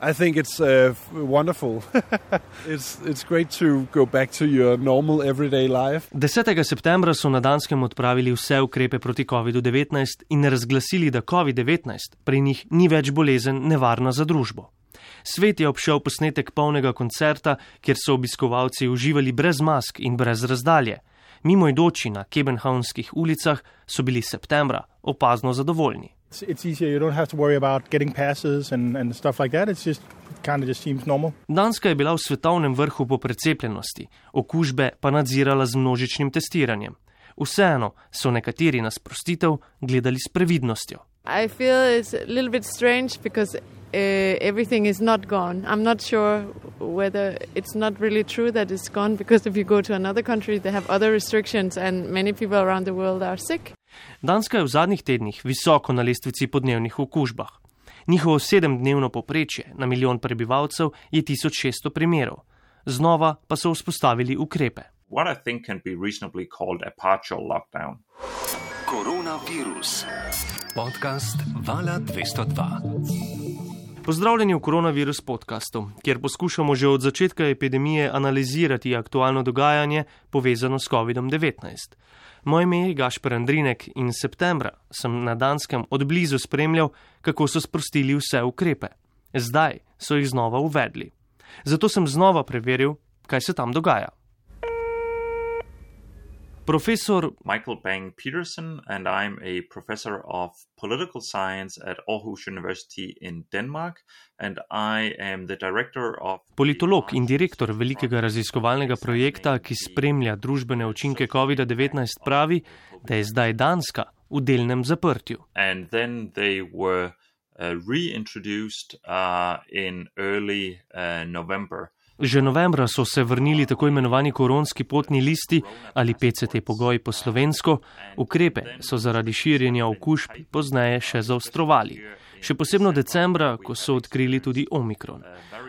I think it's uh, wonderful. it's, it's great to go back to your normal everyday life. 10. septembra so na Danskem odpravili vse ukrepe proti COVID-19 in razglasili, da COVID-19 pri njih ni več bolezen nevarna za družbo. Svet je obšel posnetek polnega koncerta, kjer so obiskovalci uživali brez mask in brez razdalje. Mimoidoči na Kebenhavnskih ulicah so bili septembra opazno zadovoljni. It's, it's easier. You don't have to worry about getting passes and, and stuff like that. It's just kind of just seems normal. Danska je bila v svetovnem vrhu po precepljenosti, okužbe pa nadzirala z množičnim testiranjem. Vseeno so nekateri na sprostitev gledali s previdnostjo. I feel it's a little bit strange because uh, everything is not gone. I'm not sure whether it's not really true that it's gone because if you go to another country, they have other restrictions and many people around the world are sick. Danska je v zadnjih tednih visoko na lestvici po dnevnih okužbah. Njihovo sedemdnevno poprečje na milijon prebivalcev je 1600 primerov. Znova pa so vzpostavili ukrepe. What I think can be reasonably called a partial lockdown. Koronavirus. Podcast Vala 202. Pozdravljeni v koronavirus podkastu, kjer poskušamo že od začetka epidemije analizirati aktualno dogajanje povezano s COVID-19. Moje ime je Gašper Andrinek in septembra sem na Danskem odblizu spremljal, kako so sprostili vse ukrepe. Zdaj so jih znova uvedli. Zato sem znova preveril, kaj se tam dogaja. Profesor Michael Bang Peterson, and I'm a professor of political science at Aarhus University in Denmark, and I am the director of. Politolog in direktor velikega raziskovalnega projekta, ki spremlja družbene učinke COVID-19, pravi, da je zdaj Danska v delnem zaprtju. And then they were uh, reintroduced uh, in early uh, November. Že novembra so se vrnili tako imenovani koronski potni listi ali PCT pogoji po slovensko, ukrepe so zaradi širjenja okužb pozneje še zaostrovali. Še posebno decembra, ko so odkrili tudi omikron.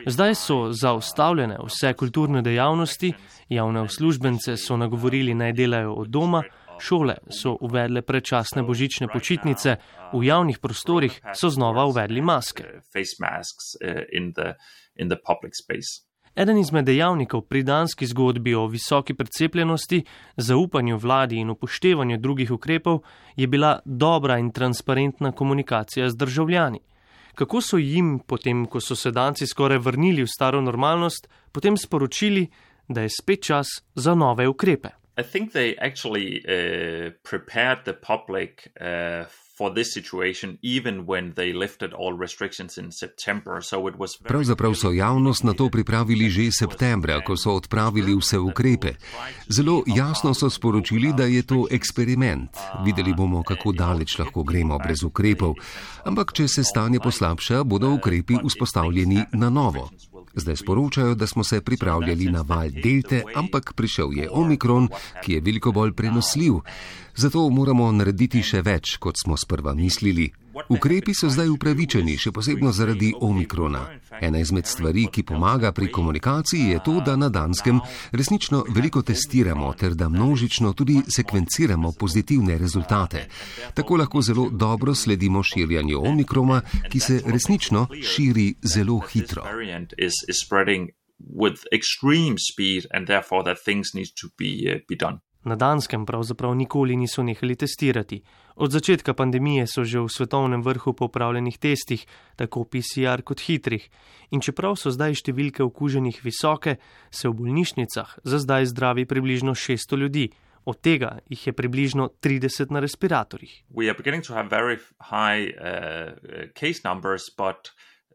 Zdaj so zaustavljene vse kulturne dejavnosti, javne uslužbence so nagovorili naj delajo od doma, šole so uvedle predčasne božične počitnice, v javnih prostorih so znova uvedli maske. Eden izmed dejavnikov pri danski zgodbi o visoki precepljenosti, zaupanju vladi in upoštevanju drugih ukrepov je bila dobra in transparentna komunikacija z državljani. Kako so jim, potem ko so se danci skoraj vrnili v staro normalnost, potem sporočili, da je spet čas za nove ukrepe? I think they actually uh, prepared the public uh, for this situation, even when they lifted all restrictions in September. So it was. very Pravzaprav so javnost na to pripravili že septembra, ko so odpravili vse ukrepe. Zelo jasno so sporočili, da je to eksperiment. Videli bomo, kako daleč lahko gremo brez ukrepov. Ampak, če se stanje poslabša, bodo ukrepi vzpostavljeni na novo. Zdaj sporočajo, da smo se pripravljali na val delte, ampak prišel je omikron, ki je veliko bolj prenosljiv. Zato moramo narediti še več, kot smo sprva mislili. Ukrepi so zdaj upravičeni, še posebno zaradi omikrona. Ena izmed stvari, ki pomaga pri komunikaciji, je to, da na Danskem resnično veliko testiramo ter da množično tudi sekvenciramo pozitivne rezultate. Tako lahko zelo dobro sledimo širjanju omikrona, ki se resnično širi zelo hitro. with extreme speed, and therefore that things need to be uh, be done. Na Danskem pravzaprav nikoli niso nehali testirati. Od začetka pandemije so že v svetovnem vrhu po upravljenih testih, tako PCR kot hitrih. In čeprav so zdaj številke okuženih visoke, se v bolnišnicah za zdaj zdravi približno 600 ljudi, od tega jih je približno 30 na respiratorjih. Uh, uh,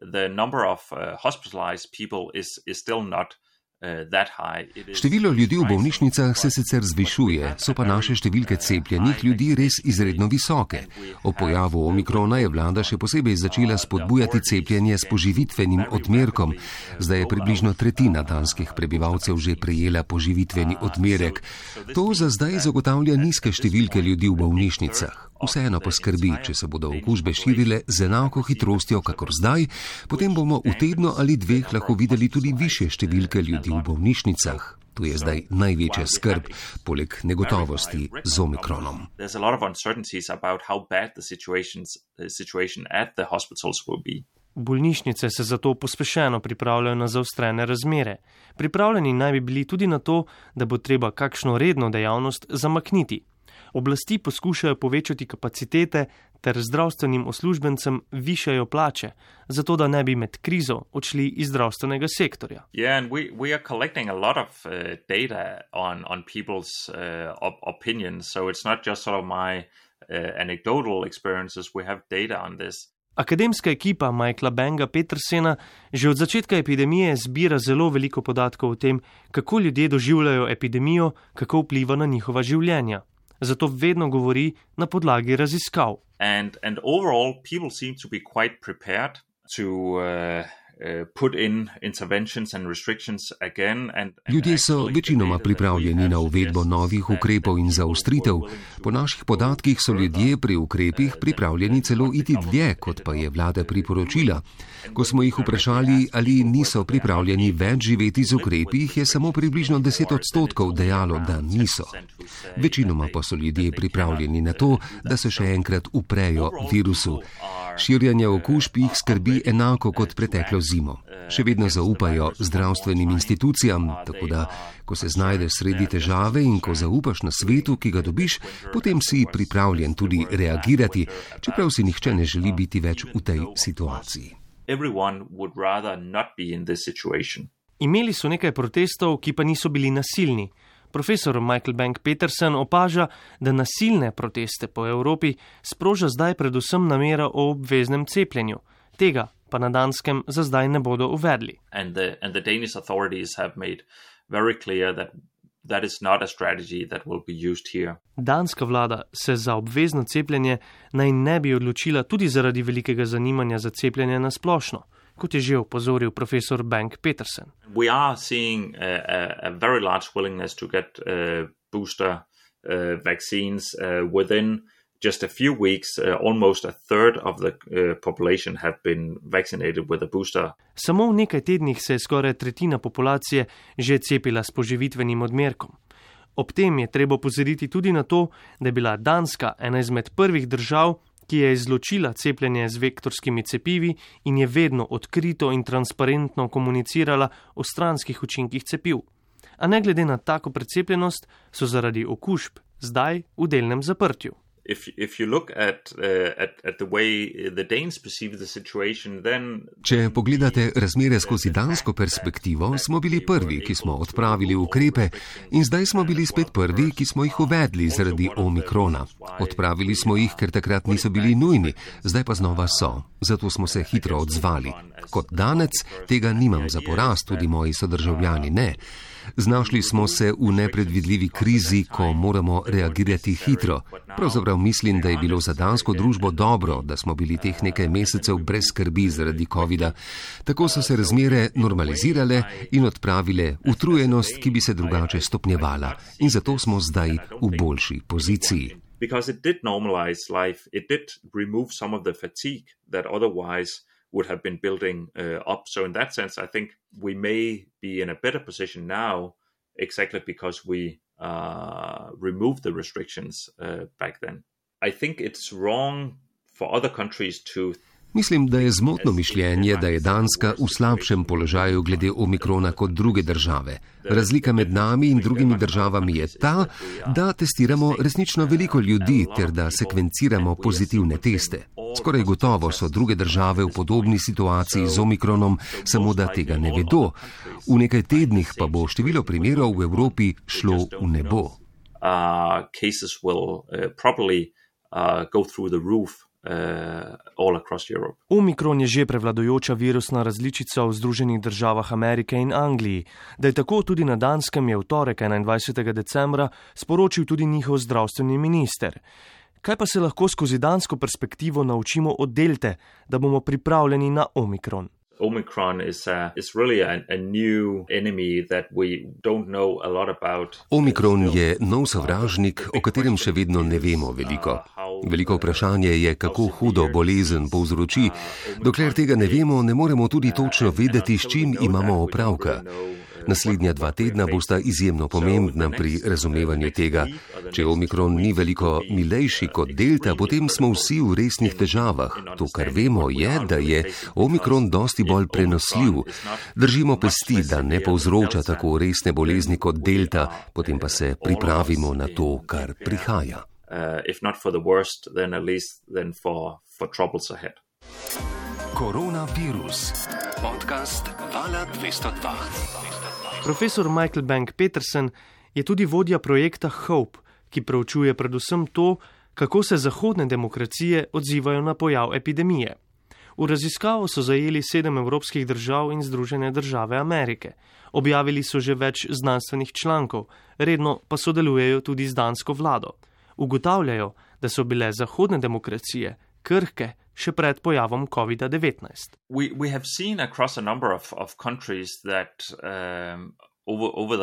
the number of uh, hospitalized people is is still not. Uh, Število ljudi v bolnišnicah se sicer zvišuje, so pa naše številke cepljenih ljudi res izredno visoke. O pojavu omikrona je vlada še posebej začela spodbujati cepljenje s poživitvenim odmerkom. Zdaj je približno tretjina danskih prebivalcev že prejela poživitveni odmerek. To za zdaj zagotavlja nizke številke ljudi v bolnišnicah. Vseeno poskrbi, če se bodo okužbe širile z enako hitrostjo, kakor zdaj, potem bomo v tednu ali dveh lahko videli tudi više številke ljudi v bolnišnicah. To je zdaj največja skrb, poleg negotovosti z omikronom. There's a lot of uncertainties about how bad the situations the situation at the hospitals will be. Bolnišnice se zato pospešeno pripravljajo na zaostrene razmere. Pripravljeni naj bi bili tudi na to, da bo treba kakšno redno dejavnost zamakniti. Oblasti poskušajo povečati kapacitete ter zdravstvenim uslužbencem višajo plače, zato da ne bi med krizo odšli iz zdravstvenega sektorja. Yeah, we, we of uh, on, on uh, op opinions. So sort of my uh. Akademska ekipa Michaela Benga Petersena že od začetka epidemije zbira zelo veliko podatkov o tem, kako ljudje doživljajo epidemijo, kako vpliva na njihova življenja. Zato vedno govori na podlagi raziskav. And, and overall, people seem to be quite prepared to uh, Ljudje so večinoma pripravljeni na uvedbo novih ukrepov in zaostritev. Po naših podatkih so ljudje pri ukrepih pripravljeni celo iti dlje, kot pa je vlada priporočila. Ko smo jih vprašali, ali niso pripravljeni več živeti z ukrepi, jih je samo približno 10 odstotkov dejalo, da niso. Večinoma pa so ljudje pripravljeni na to, da se še enkrat uprejo virusu. Širjanje okužb jih skrbi enako kot preteklo zimo. Še vedno zaupajo zdravstvenim institucijam, tako da, ko se znajdeš sredi težave in ko zaupaš na svetu, ki ga dobiš, potem si pripravljen tudi reagirati, čeprav si nihče ne želi biti več v tej situaciji. Imeli so nekaj protestov, ki pa niso bili nasilni. Profesor Michael Bank Peterson opaža, da nasilne proteste po Evropi sproža zdaj predvsem namera o obveznem cepljenju. Tega pa na Danskem za zdaj ne bodo uvedli. And the, and the Danska vlada se za obvezno cepljenje naj ne bi odločila tudi zaradi velikega zanimanja za cepljenje na splošno kot je že opozoril profesor Bank Peterson. We are seeing a, a very large willingness to get uh, booster uh, vaccines uh, within just a few weeks. Uh, almost a third of the uh, population have been vaccinated with a booster. Samo v nekaj tednih se je skoraj tretjina populacije že cepila s poživitvenim odmerkom. Ob tem je treba pozoriti tudi na to, da je bila Danska ena izmed prvih držav, ki je izločila cepljenje z vektorskimi cepivi in je vedno odkrito in transparentno komunicirala o stranskih učinkih cepiv. A ne glede na tako precepljenost, so zaradi okužb zdaj v delnem zaprtju if if you look at uh, at at the way the Danes perceive the situation, then Če pogledate razmere skozi dansko perspektivo, smo bili prvi, ki smo odpravili ukrepe in zdaj smo bili spet prvi, ki smo jih uvedli zaradi omikrona. Odpravili smo jih, ker takrat niso bili nujni, zdaj pa znova so. Zato smo se hitro odzvali. Kot danec tega nimam za porast, tudi moji sodržavljani ne. Znašli smo se v nepredvidljivi krizi, ko moramo reagirati hitro. Pravzaprav mislim, da je bilo za dansko družbo dobro, da smo bili teh nekaj mesecev brez skrbi zaradi COVID-a. Tako so se razmere normalizirale in odpravile utrujenost, ki bi se drugače stopnjevala. In zato smo zdaj v boljši poziciji. Because it did normalize life, it did remove some of the fatigue that otherwise would have been building uh, up. So, in that sense, I think we may be in a better position now, exactly because we uh, removed the restrictions uh, back then. I think it's wrong for other countries to Mislim, da je zmotno mišljenje, da je Danska v slabšem položaju glede omikrona kot druge države. Razlika med nami in drugimi državami je ta, da testiramo resnično veliko ljudi ter da sekvenciramo pozitivne teste. Skoraj gotovo so druge države v podobni situaciji z omikronom, samo da tega ne vedo. V nekaj tednih pa bo število primerov v Evropi šlo v nebo. Uh, Uh, Omikron je že prevladojoča virusna različica v Združenih državah Amerike in Angliji. Da je tako tudi na Danskem, je v torek 21. decembra sporočil tudi njihov zdravstveni minister. Kaj pa se lahko skozi dansko perspektivo naučimo od delte, da bomo pripravljeni na Omikron? Omicron is, uh, is really a, a new enemy that we don't know a lot about. Omikron je nov sovražnik, o katerem še vedno ne vemo veliko. Veliko vprašanje je, kako hudo bolezen povzroči. Dokler tega ne vemo, ne moremo tudi točno vedeti, s čim imamo opravka. Naslednja dva tedna bosta izjemno pomembna pri razumevanju tega. Če omikron ni veliko milejši kot delta, potem smo vsi v resnih težavah. To, kar vemo, je, da je omikron dosti bolj prenosljiv. Držimo pesti, da ne povzroča tako resne bolezni kot delta, potem pa se pripravimo na to, kar prihaja. Koronavirus. Podcast Vala 202. Profesor Michael Bank Peterson je tudi vodja projekta Hope, ki preučuje predvsem to, kako se zahodne demokracije odzivajo na pojav epidemije. V raziskavo so zajeli sedem evropskih držav in Združene države Amerike. Objavili so že več znanstvenih člankov, redno pa sodelujejo tudi z dansko vlado. Ugotavljajo, da so bile zahodne demokracije krhke še pred pojavom COVID-19. We, we Over, over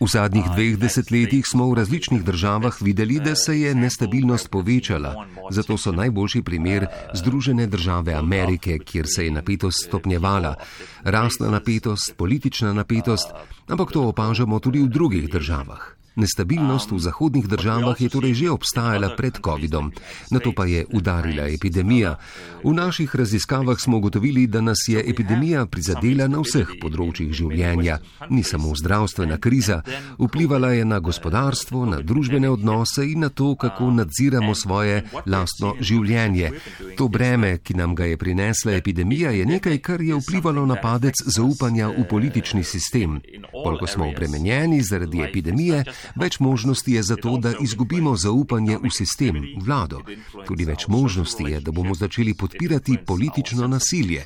v zadnjih dveh desetletjih smo v različnih državah videli, da se je nestabilnost povečala. Zato so najboljši primer Združene države Amerike, kjer se je napetost stopnjevala. Rasna napetost, politična napetost, ampak to opažamo tudi v drugih državah. Nestabilnost v zahodnih državah je torej že obstajala pred COVID-om, na to pa je udarila epidemija. V naših raziskavah smo ugotovili, da nas je epidemija prizadela na vseh področjih življenja. Ni samo zdravstvena kriza, vplivala je na gospodarstvo, na družbene odnose in na to, kako nadziramo svoje lastno življenje. To breme, ki nam ga je prinesla epidemija, je nekaj, kar je vplivalo na padec zaupanja v politični sistem. Koliko smo obremenjeni zaradi epidemije, Več možnosti je za to, da izgubimo zaupanje v sistem, vlado. Tudi več možnosti je, da bomo začeli podpirati politično nasilje.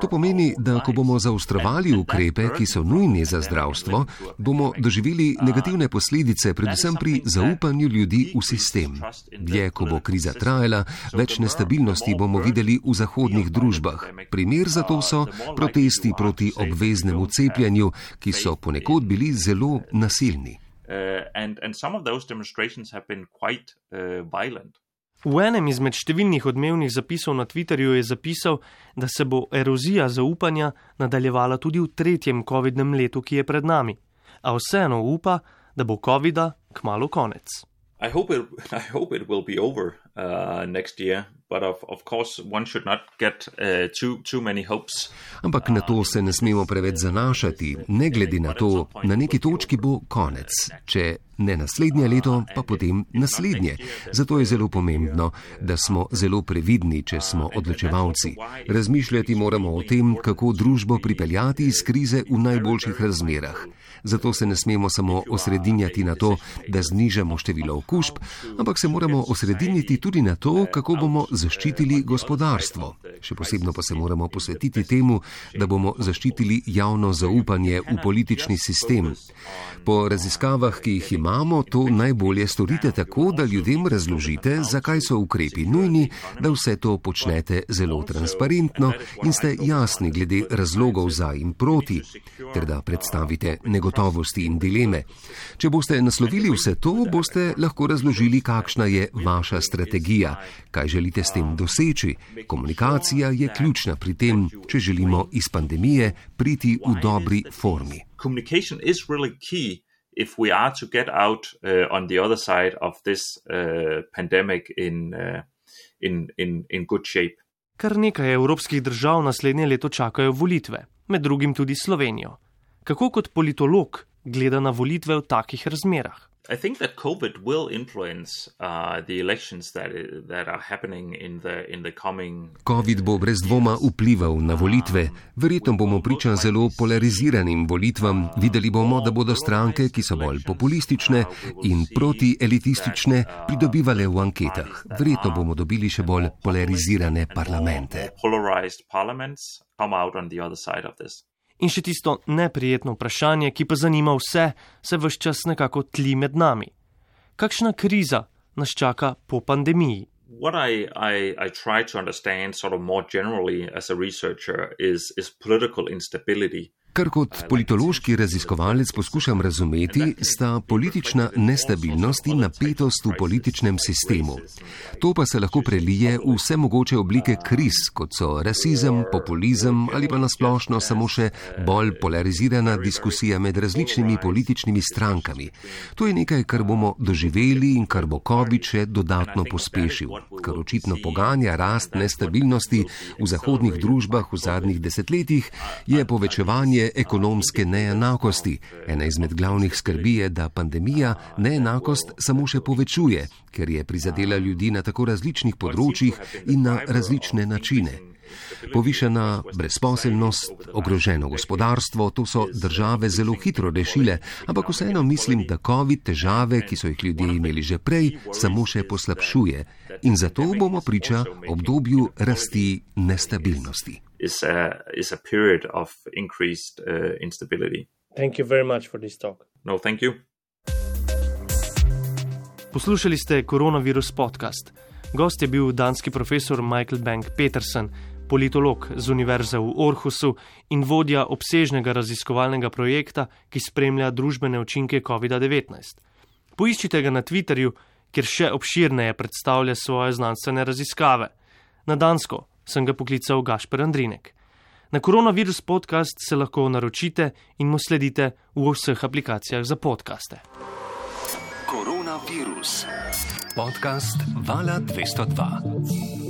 To pomeni, da ko bomo zaostrovali ukrepe, ki so nujni za zdravstvo, bomo doživeli negativne posledice, predvsem pri zaupanju ljudi v sistem. Dlje, ko bo kriza trajala, več nestabilnosti bomo videli v zahodnih družbah. Primer za to so protesti proti obveznemu cepljenju, ki so ponekod bili zelo nasilni. Uh, and, and some of those demonstrations have been quite uh, violent. V enem izmed številnih odmevnih zapisov na Twitterju je zapisal, da se bo erozija zaupanja nadaljevala tudi v tretjem COVID-nem letu, ki je pred nami, a vseeno upa, da bo COVID-a kmalo konec. I hope it, I hope it will be over next year, but of, of course one should not get uh, too, too many hopes. Ampak na to se ne smemo preveč zanašati, ne glede na to, na neki točki bo konec. Če ne naslednje leto, pa potem naslednje. Zato je zelo pomembno, da smo zelo previdni, če smo odločevalci. Razmišljati moramo o tem, kako družbo pripeljati iz krize v najboljših razmerah. Zato se ne smemo samo osredinjati na to, da znižamo število okužb, ampak se moramo osrediniti tudi na to, kako bomo zaščitili gospodarstvo. Še posebno pa se moramo posvetiti temu, da bomo zaščitili javno zaupanje v politični sistem. Po raziskavah, ki jih imamo, to najbolje storite tako, da ljudem razložite, zakaj so ukrepi nujni, da vse to počnete zelo transparentno in ste jasni glede razlogov za in proti, ter da predstavite negotovosti in dileme. Če boste naslovili vse to, boste lahko razložili, kakšna je vaša strategija, kaj želite s tem doseči. Komunikacija je ključna pri tem, če želimo iz pandemije priti v dobri formi. Communication is really key if we are to get out uh, on the other side of this uh, pandemic in, uh, in, in, in good shape. Kar nekaj evropskih držav naslednje leto čakajo volitve, med drugim tudi Slovenijo. Kako kot politolog gleda na volitve v takih razmerah? I think that COVID will influence uh, the elections that, that are happening in the, in the coming. COVID bo brez dvoma vplival na volitve. Verjetno bomo priča zelo polariziranim volitvam. Videli bomo, da bodo stranke, ki so bolj populistične in protielitistične, pridobivale v anketah. Verjetno bomo dobili še bolj polarizirane parlamente. In še tisto neprijetno vprašanje, ki pa zanima vse, se vse čas nekako tli med nami. Kakšna kriza nas čaka po pandemiji? What I, I, I try to understand, sort of more generally as a researcher, is, is political instability. Kar kot politološki raziskovalec poskušam razumeti, sta politična nestabilnost in napetost v političnem sistemu. To pa se lahko prelije v vse mogoče oblike kriz, kot so rasizem, populizem ali pa nasplošno samo še bolj polarizirana diskusija med različnimi političnimi strankami. To je nekaj, kar bomo doživeli in kar bo COVID še dodatno pospešil, kar očitno poganja rast nestabilnosti v zahodnih družbah v zadnjih desetletjih, je povečevanje ekonomske neenakosti. Ena izmed glavnih skrbi je, da pandemija neenakost samo še povečuje, ker je prizadela ljudi na tako različnih področjih in na različne načine. Povišena brezposelnost, ogroženo gospodarstvo, to so države zelo hitro rešile, ampak vseeno mislim, da COVID težave, ki so jih ljudje imeli že prej, samo še poslabšuje in zato bomo priča obdobju rasti nestabilnosti is a is a period of increased uh, instability. Thank you very much for this talk. No, thank you. Poslušali ste Coronavirus podcast. Gost je bil danski profesor Michael Bank Peterson, politolog z Univerze v Orhusu in vodja obsežnega raziskovalnega projekta, ki spremlja družbene učinke COVID-19. Poiščite ga na Twitterju, kjer še obširneje predstavlja svoje znanstvene raziskave. Na Dansko sem ga poklical Gašper Andrinek. Na koronavirus podcast se lahko naročite in mu sledite v vseh aplikacijah za podkaste. Koronavirus. Podcast Vala 202.